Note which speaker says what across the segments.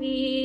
Speaker 1: happy.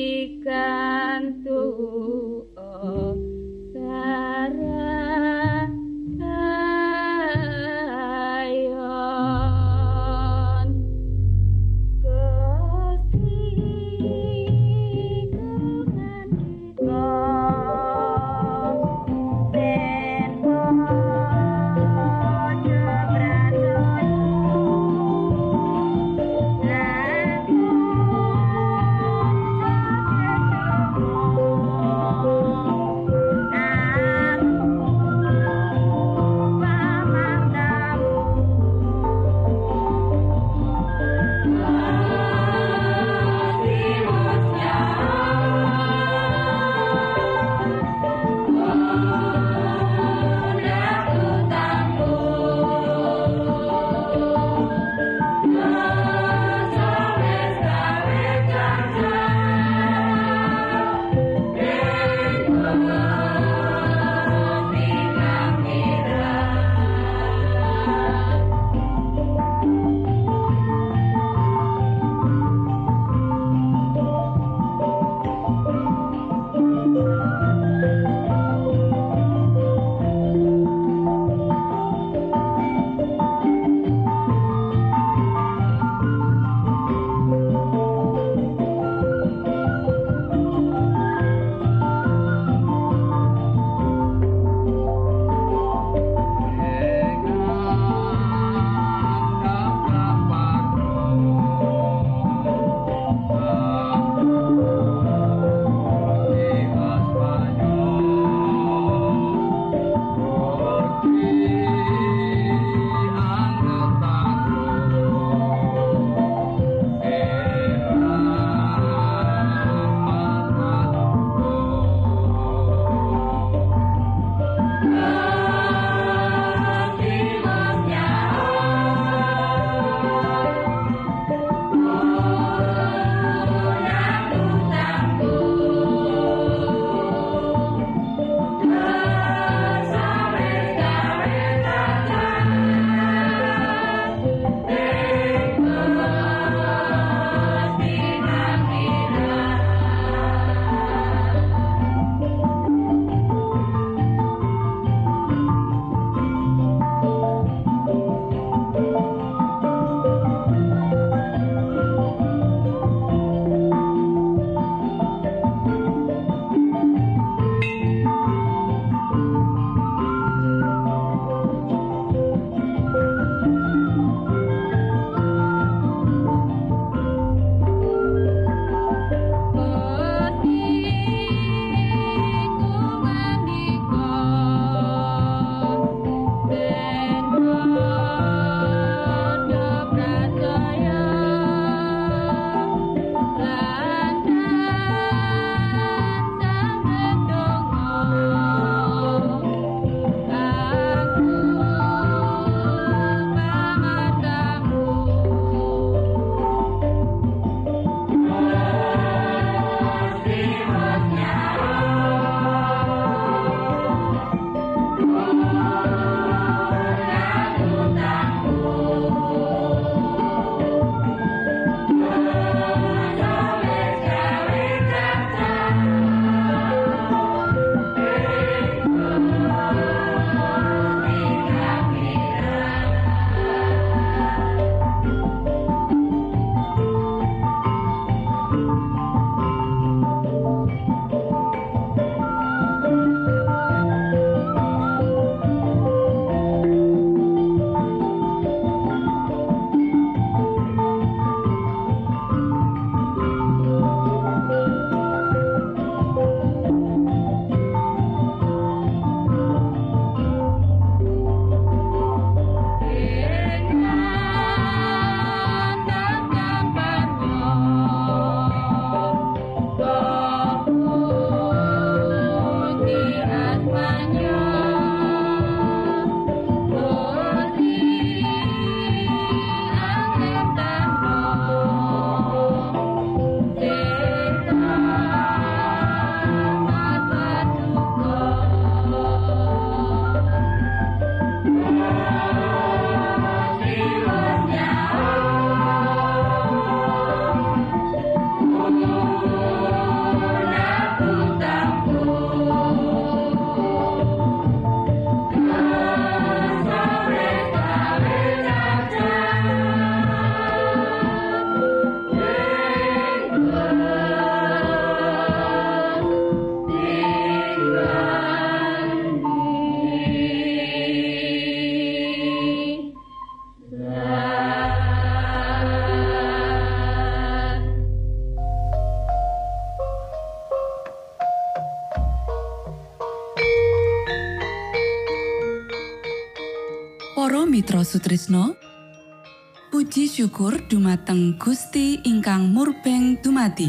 Speaker 2: Mitra Sutrisno Puji syukur dumateng Gusti ingkang murbeng dumati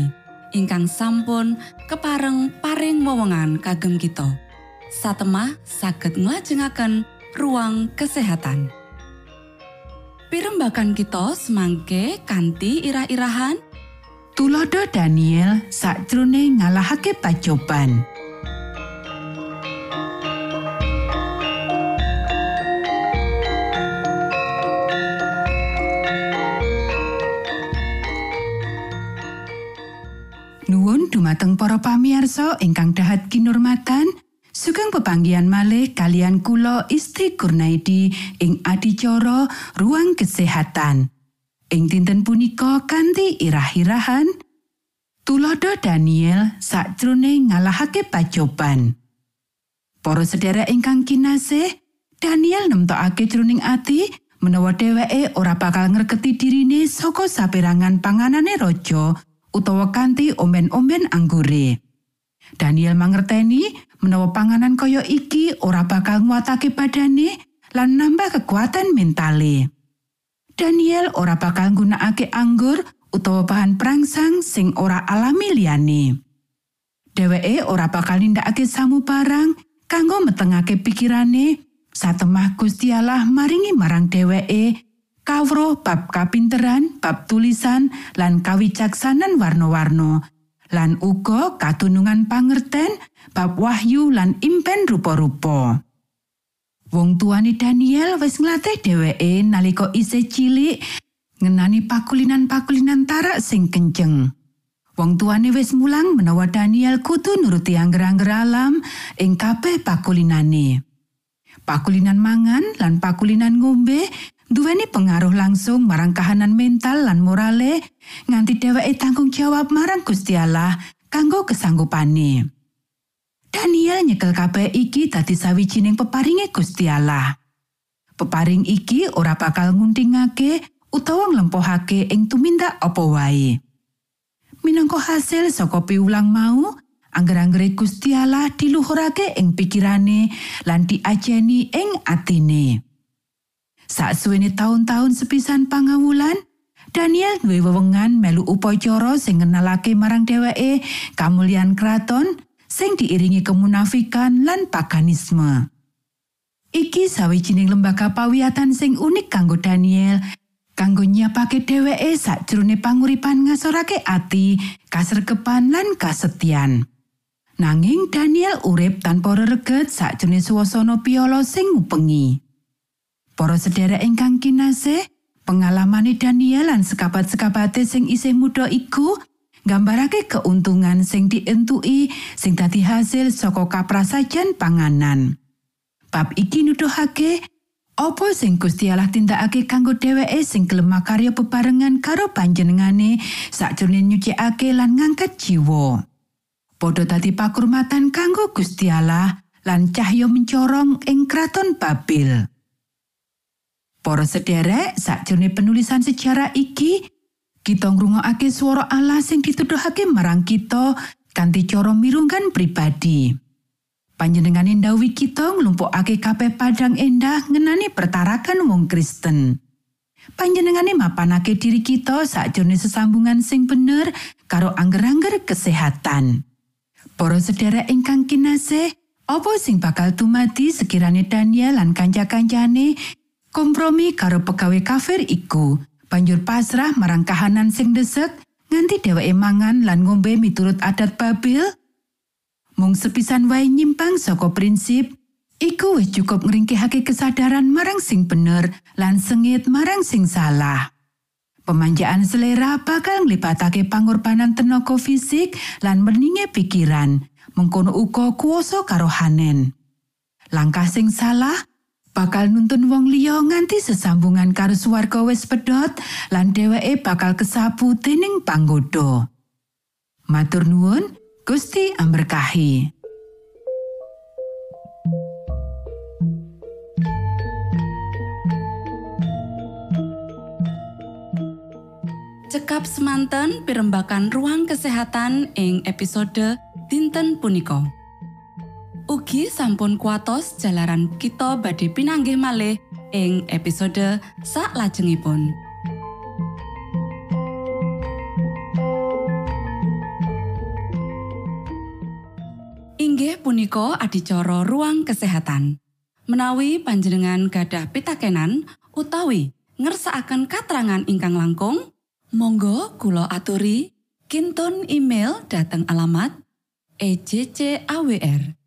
Speaker 2: ingkang sampun kepareng paring wewenngan kagem kita. Satemah saged nglajengaken ruang kesehatan. Pirembakan kita semangke kanthi irah-irahan.
Speaker 3: Tulodo Daniel sakjroning ngalahake pacoban. Dumateng para pamiarsa ingkang dahat kinurmatan, sugeng pepanggihan malih kalian kula Isti Kurnaidi ing adicara ruang kesehatan. Ing dinten punika kanthi irah-irahan Tulodo Daniel sakjroning ngalahake pacoban. Para sedherek ingkang kinasih, Daniel nemtokake jroning ati menawa dheweke ora bakal ngreketi dirine saka saperangan panganane raja utawa kanthi omben-omben anggure. Daniel mangerteni menawa panganan kaya iki ora bakal nguatake badane lan nambah kekuatan mentale. Daniel ora bakal nggunakake anggur utawa bahan perangsang sing ora alami liyane. Dheweke ora bakal nindakake samu barang kanggo metengake pikirane satemah Gusti Allah maringi marang dheweke kawruh bab kapinteran, bab tulisan lan kawicaksanan warna-warna lan uga katunungan pangerten bab wahyu lan impen rupa-rupa. Wong tuane Daniel wis nglatih dheweke nalika isih cilik ngenani pakulinan-pakulinan tarak sing kenceng. Wong tuane wis mulang menawa Daniel kudu nuruti angger-angger alam ing kabeh pakulinane. Pakulinan mangan lan pakulinan ngombe duweni pengaruh langsung marang kahanan mental lan morale nganti dheweke tanggung jawab marang Gusti Allah kanggo kesanggupane. Daniel nyekel kabeh iki dadi sawijining peparinge Gusti Allah. Peparing iki ora bakal nguntingake utawa nglempohake ing tumindak apa wae. Minangka hasil saka piulang mau, angger-anggere Gusti Allah diluhurake ing pikirane lan diajeni ing atine. Saksuwene taun-taun sepisan pangawulan, Daniel duwe wewengan melu upacara sing ngenalake marang dheweke kamulyan kraton sing diiringi kemunafikan lan paganisme. Iki sawijining lembaga pawiatan sing unik kanggo Daniel kanggo nyiapake dheweke sakjroné panguripan ngasorake ati, kasrekepan lan kasetyan. Nanging Daniel urip tanpa rereget sakjroné swasana piolo sing ngupengi. Para sedherek ingkang kinasih, pengalamane Daniel lan sekabat-sekabate sing isih muda iku nggambarake keuntungan sing dientuki sing dadi hasil saka kaprasajan panganan. Bab iki nuduhake apa sing Gusti Allah tindakake kanggo dheweke sing gelem karya bebarengan karo panjenengane sakjroning nyucikake lan ngangkat jiwa. Padha dadi pakurmatan kanggo Gusti Allah lan cahya mencorong ing kraton Babel. Para sederek, sakjroning penulisan sejarah iki, kita ngrungokake swara Allah sing dituduhake marang kita kanthi cara mirunggan pribadi. Panjenengane ndhawuhi kita nglumpukake kabeh padang endah ngenani pertarakan wong Kristen. Panjenengane mapanake diri kita sakjroning sesambungan sing bener karo angger-angger kesehatan. Para sederek ingkang kinasih, apa sing bakal tumati sekirane Daniel lan kanca-kancane kompromi karo pegawai kafir iku. Banjur pasrah marang kahanan sing desek nganti dheweke mangan lan ngombe miturut adat Babil. Mung sepisan wae nyimpang saka prinsip iku wis cukup ngringkihake kesadaran marang sing bener lan sengit marang sing salah. Pemanjaan selera bakal nglibatake pangorbanan tenaga fisik lan meninge pikiran. Mengkono uga kuoso karo hanen langkah sing salah bakal nuntun wong liya nganti sesambungan karo swarga wis pedhot lan dheweke bakal kesapu dening panggoda. Matur nuwun, Gusti amberkahi.
Speaker 2: Cekap semanten pimbakan ruang kesehatan ing episode dinten punika. Ugi sampun kuatos jalaran kita badhe pinanggih malih ing episode saklajengipun. Inggih punika adicara ruang kesehatan. Menawi panjenengan gadah pitakenan utawi ngersakaken katrangan ingkang langkung, monggo kula aturi kinton email dateng alamat ejcawr@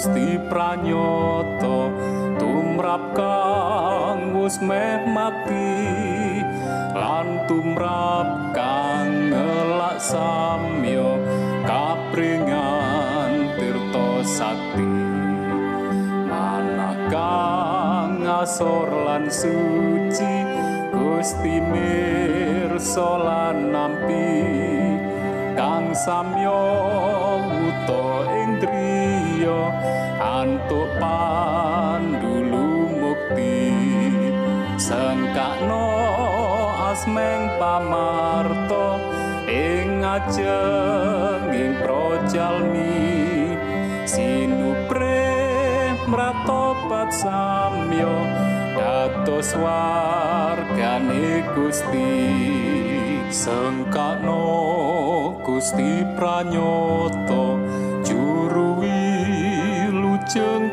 Speaker 4: Gusti pranyoto tumrap kang wis meh mati lan tumrap kang ngelak samyo kapringan tirta sakti. Manah kang ngasor lan suci Gusti mirsa lan nampi kang samyo wuto ing driya antuk pandulu mukti. Sengkakno asmeng pamarto ing ajenging projalmi. Sinupre mratobat samyo dados wargane Gusti. Sengkakno Gusti pranyoto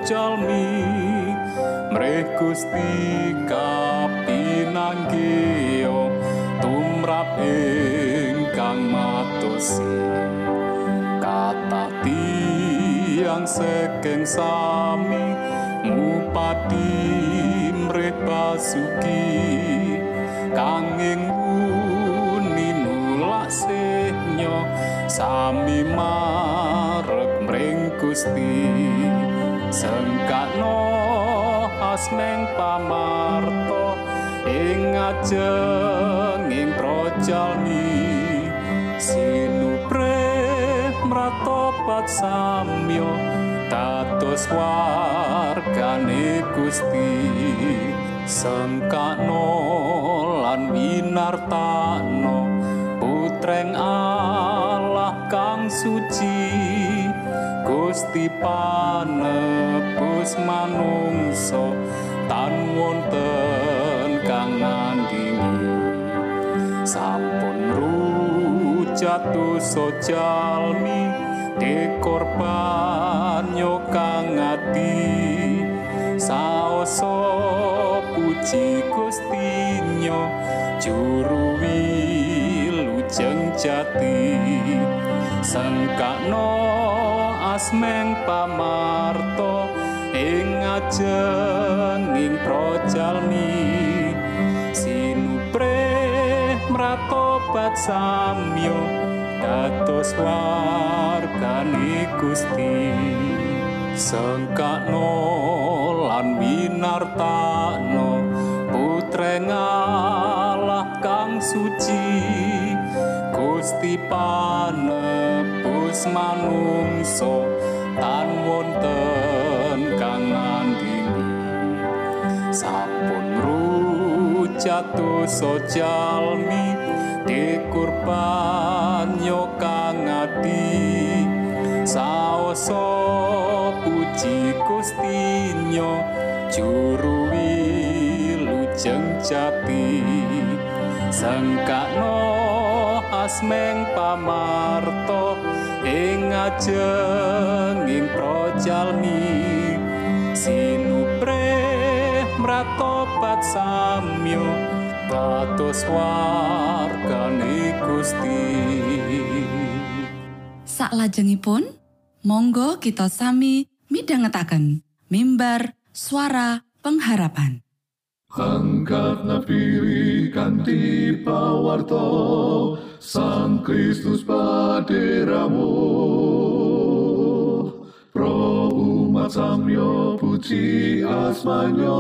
Speaker 4: jalmi mreh Gusti kapinanggio tumrap ingkang matosi kata tiang sekeng sami ngupati mreh basuki. Kanging sami marep mring Gusti sengkakno asmeng pamarto ing ajenging projalmi sinupre mratobat samyo dados wargane Gusti. Sengkakno lan winartano putreng Allah kang suci Gusti panebus manungso tan wonten kang nandingi. Sampun rujatuh sojalmi dekorban yo kang ati. Saoso puji Gustinyo juru wilujeng jati. Sengkakno asmeng pamarto ing ajenging projalmi sinupre mratobat samyo dados wargane Gusti. Sengkakno lan winartano putreng Allah kang suci Gusti panebus manungso tan wonten kang nandingi. Sampun rujatuh sojalmi dikurban yo kang ati saoso puji Gustinyo juru wilujeng jati. Sengkakno asmeng pamarto ing ajenging projalmi sinupre mratobat samyo dados wargane Gusti
Speaker 2: Saklajengipun, monggo kita sami midhangetaken mimbar suara pengharapan.
Speaker 5: Angkat napiri kanti pawarto Sang Kristus paderamu. Pro Pat samyo puji asmanyo.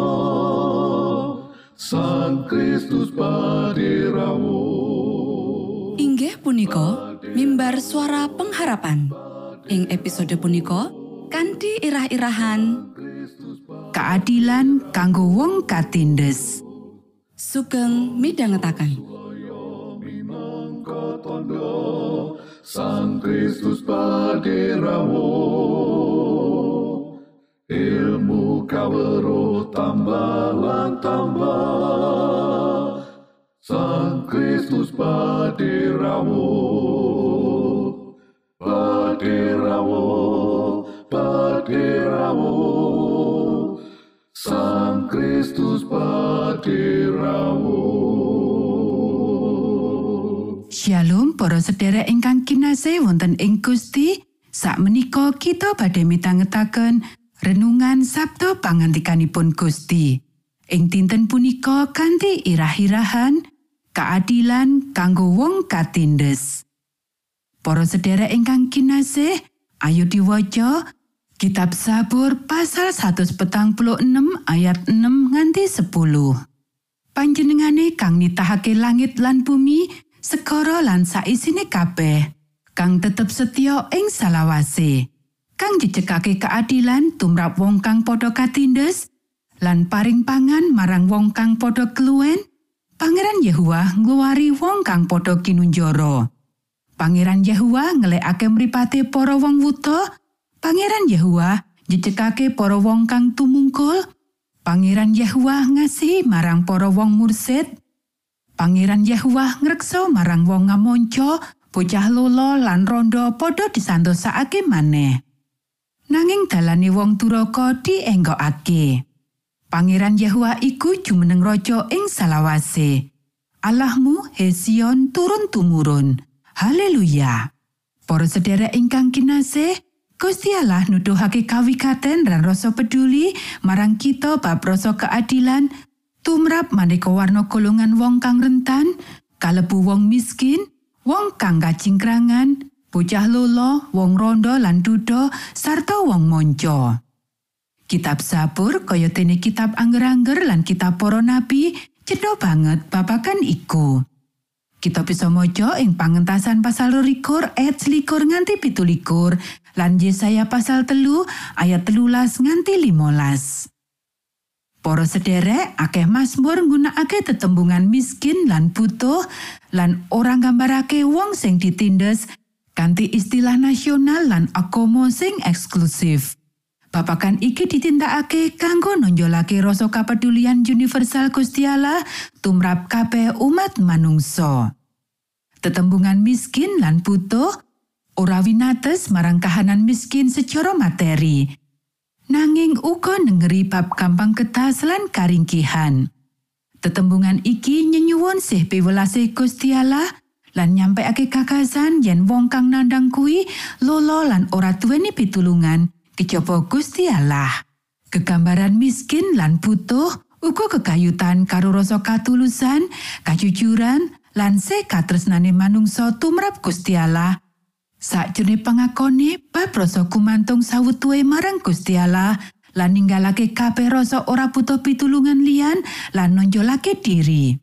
Speaker 5: Sang Kristus paderawo
Speaker 2: Inggih punika mimbar suara pengharapan. Ing episode punika kanthi irah-irahan
Speaker 3: Keadilan kanggo wong katindes.
Speaker 2: sugeng midhangetaken.
Speaker 5: Tondo Sang Kristus paderawo ilmu kawero tambah lan tambah. Sang Kristus paderawo paderawo paderawo Sang Kristus paderawo
Speaker 3: Shalom para sedherek ingkang kinasih wonten ing Gusti. Sakmenika kita badhe mitangetaken renungan Sabtu pangantikanipun Gusti. Ing dinten punika kanthi irah-irahan keadilan kanggo wong katindes. Para sedherek ingkang kinasih, ayo diwaca Kitab Sabur pasal 146 ayat 6 nganti 10. Panjenengane kang nitahake langit lan bumi, segara lan saisine kabeh, kang tetep setya ing salawase, kang jejegake keadilan tumrap wong kang padha katindes, lan paring pangan marang wong kang padha keluwen, Pangeran Yehuwa ngluwari wong kang padha kinunjara. Pangeran Yehuwa ngelekake mripate para wong wuta, Pangeran Yehuwa jejegake para wong kang tumungkul, Pangeran Yehuwa ngasihi marang para wong mursid, Pangeran Yehuwa ngreksa marang wong ngamonco, bocah lolo lan rondo padha disantosake maneh. Nanging dalane wong duraka dienggokake. Pangeran Yehuwa iku jumeneng raja ing salawase. Allahmu Hesion turun tumurun. Haleluya. Para sedherek ingkang kinasih, Gusti Allah nuduhake kawikaten dan rasa peduli marang kita bab rasa keadilan tumrap maneka warna golongan wong kang rentan, kalebu wong miskin, wong kang kacingkrangan, bocah lolo, wong rondo lan duda, sarta wong monco. Kitab Sabur kaya dene kitab angger-angger lan kitab para nabi cedha banget babagan iku. Kita bisa maca ing pangentasan pasal likur ayat selikur nganti pitulikur lan Yesaya pasal telu ayat telulas nganti limolas. Para sederek akeh Mazmur nggunakake tetembungan miskin lan butuh lan ora nggambarake wong sing ditindes kanthi istilah nasional lan akomo sing eksklusif. Babagan iki ditindakake kanggo nonjolake rasa kapedulian universal Gusti Allah tumrap kabeh umat manungsa. Tetembungan miskin lan butuh ora winates marang kahanan miskin secara materi. Nanging uga nengeri bab gampang ketas lan karingkihan. Tetembungan iki nyenyuwun sih piwelase Gusti Allah lan nyampeake kakasan yen wong kang nandang kuwi lolo lan ora duweni pitulungan kejaba Gusti Allah. Kegambaran miskin lan butuh uga kekayutan karo rasa katulusan, kajujuran, lan sekatresnane manungsa tumrap Gusti Allah. Sakjroning pangakone bab rasa kumantung sawetue marang Gusti Allah lan ninggalake kabeh rasa ora butuh pitulungan liyan lan nonjolake diri.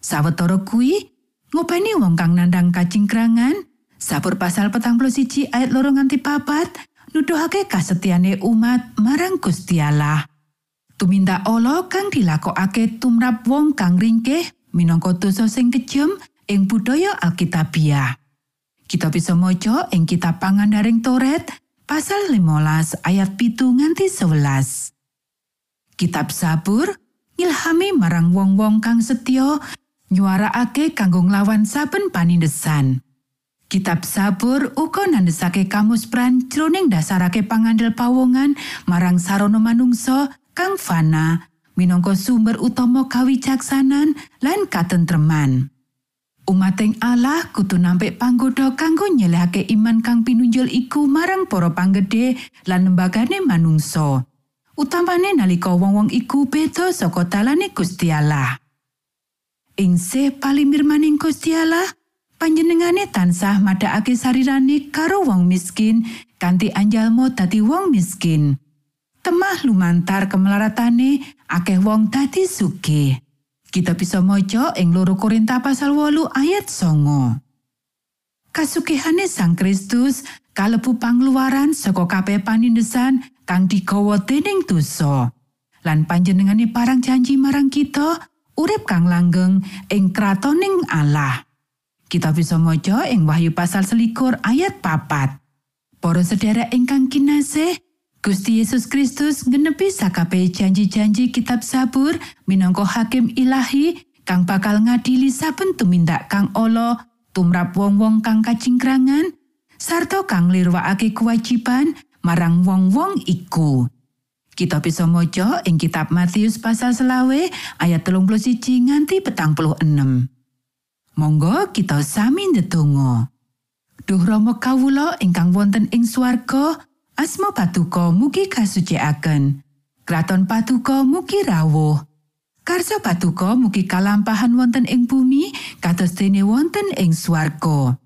Speaker 3: Sawetara kuwi ngopeni wong kang nandang kacingkrangan, sabur pasal petang siji ayat loro nganti papat, nuduhake kasetyane umat marang Gusti Allah. Tuminta Allah kang dilakokake tumrap wong kang ringkeh minangka dosa sing kejem ing budaya Alkitabiah. Kita bisa maca ing kitab pangandaring Toret pasal 15 ayat pitu nganti 11. Kitab Sabur ngilhami marang wong-wong kang setya nyuaraake kanggo nglawan saben panindesan. Kitab Sabur uga nandesake kamus pran jroning dasarake pangandel pawongan marang sarana manungsa kang fana minangka sumber utama kawicaksanan lan katentreman. Umating Allah kudu nampik panggoda kanggo nyelehake iman kang pinunjul iku marang para panggede lan lembagane manungsa. Utamane nalika wong-wong iku beda saka dalane Gusti Allah. Ing se palimirmaning Gusti Allah, panjenengane tansah madhakake sarirane karo wong miskin kanthi anjalmo dadi wong miskin. temah lumantar kemelaratane akeh wong dadi sugih. Kita bisa maca ing loro Korinta pasal 8 ayat songo. Kasugihane Sang Kristus kalebu pangluaran saka kabeh panindesan kang digawa dening dosa. Lan panjenengane parang janji marang kita urip kang langgeng ing kratoning Allah. Kita bisa maca ing Wahyu pasal selikur ayat papat. Para sedherek ingkang kinasih, Gusti Yesus Kristus ngenepi sakabeh janji-janji kitab sabur minangka hakim ilahi kang bakal ngadili saben tumindak kang ala tumrap wong-wong kang kacingkrangan sarta kang lirwakake kewajiban marang wong-wong iku. Kita bisa maca ing kitab Matius pasal selawe ayat 31 nganti petang puluh enem. Monggo kita sami ndedonga. Duh Rama kawula ingkang wonten ing swarga, asma patuko mugi kasucikaken. Kraton patuko mugi rawuh. Karsa patuko mugi kalampahan wonten ing bumi kados dene wonten ing swarga.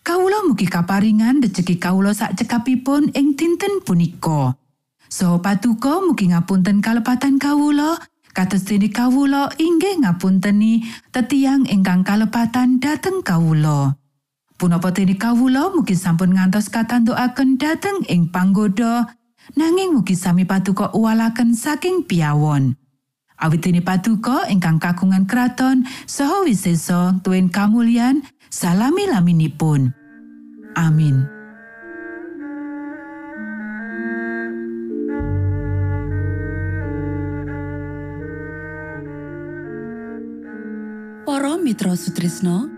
Speaker 3: Kawula mugi kaparingan rejeki kawula sak cekapipun ing dinten punika. Saha patuko mugi ngapunten kalepatan kawula kados dene kawula inggih ngapunteni tetiang ingkang kalepatan dhateng kawula. Punapa dene kawula mugi sampun ngantos katantukaken dhateng ing panggoda nanging mugi sami patuko uwalaken saking piawon. Awit dene patuko ingkang kagungan kraton saha wisesa tuen kamulyan salami laminipun. Amin.
Speaker 2: Para Mitra Sutrisno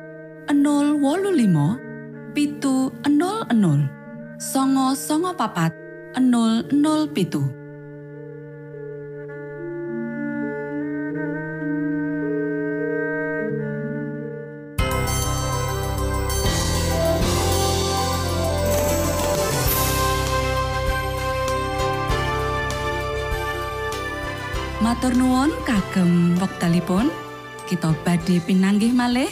Speaker 2: 025 pitu 00 songo songo papat 00 pitu. Matur nuwun kagem wektalipun. Kita badhe pinanggih malih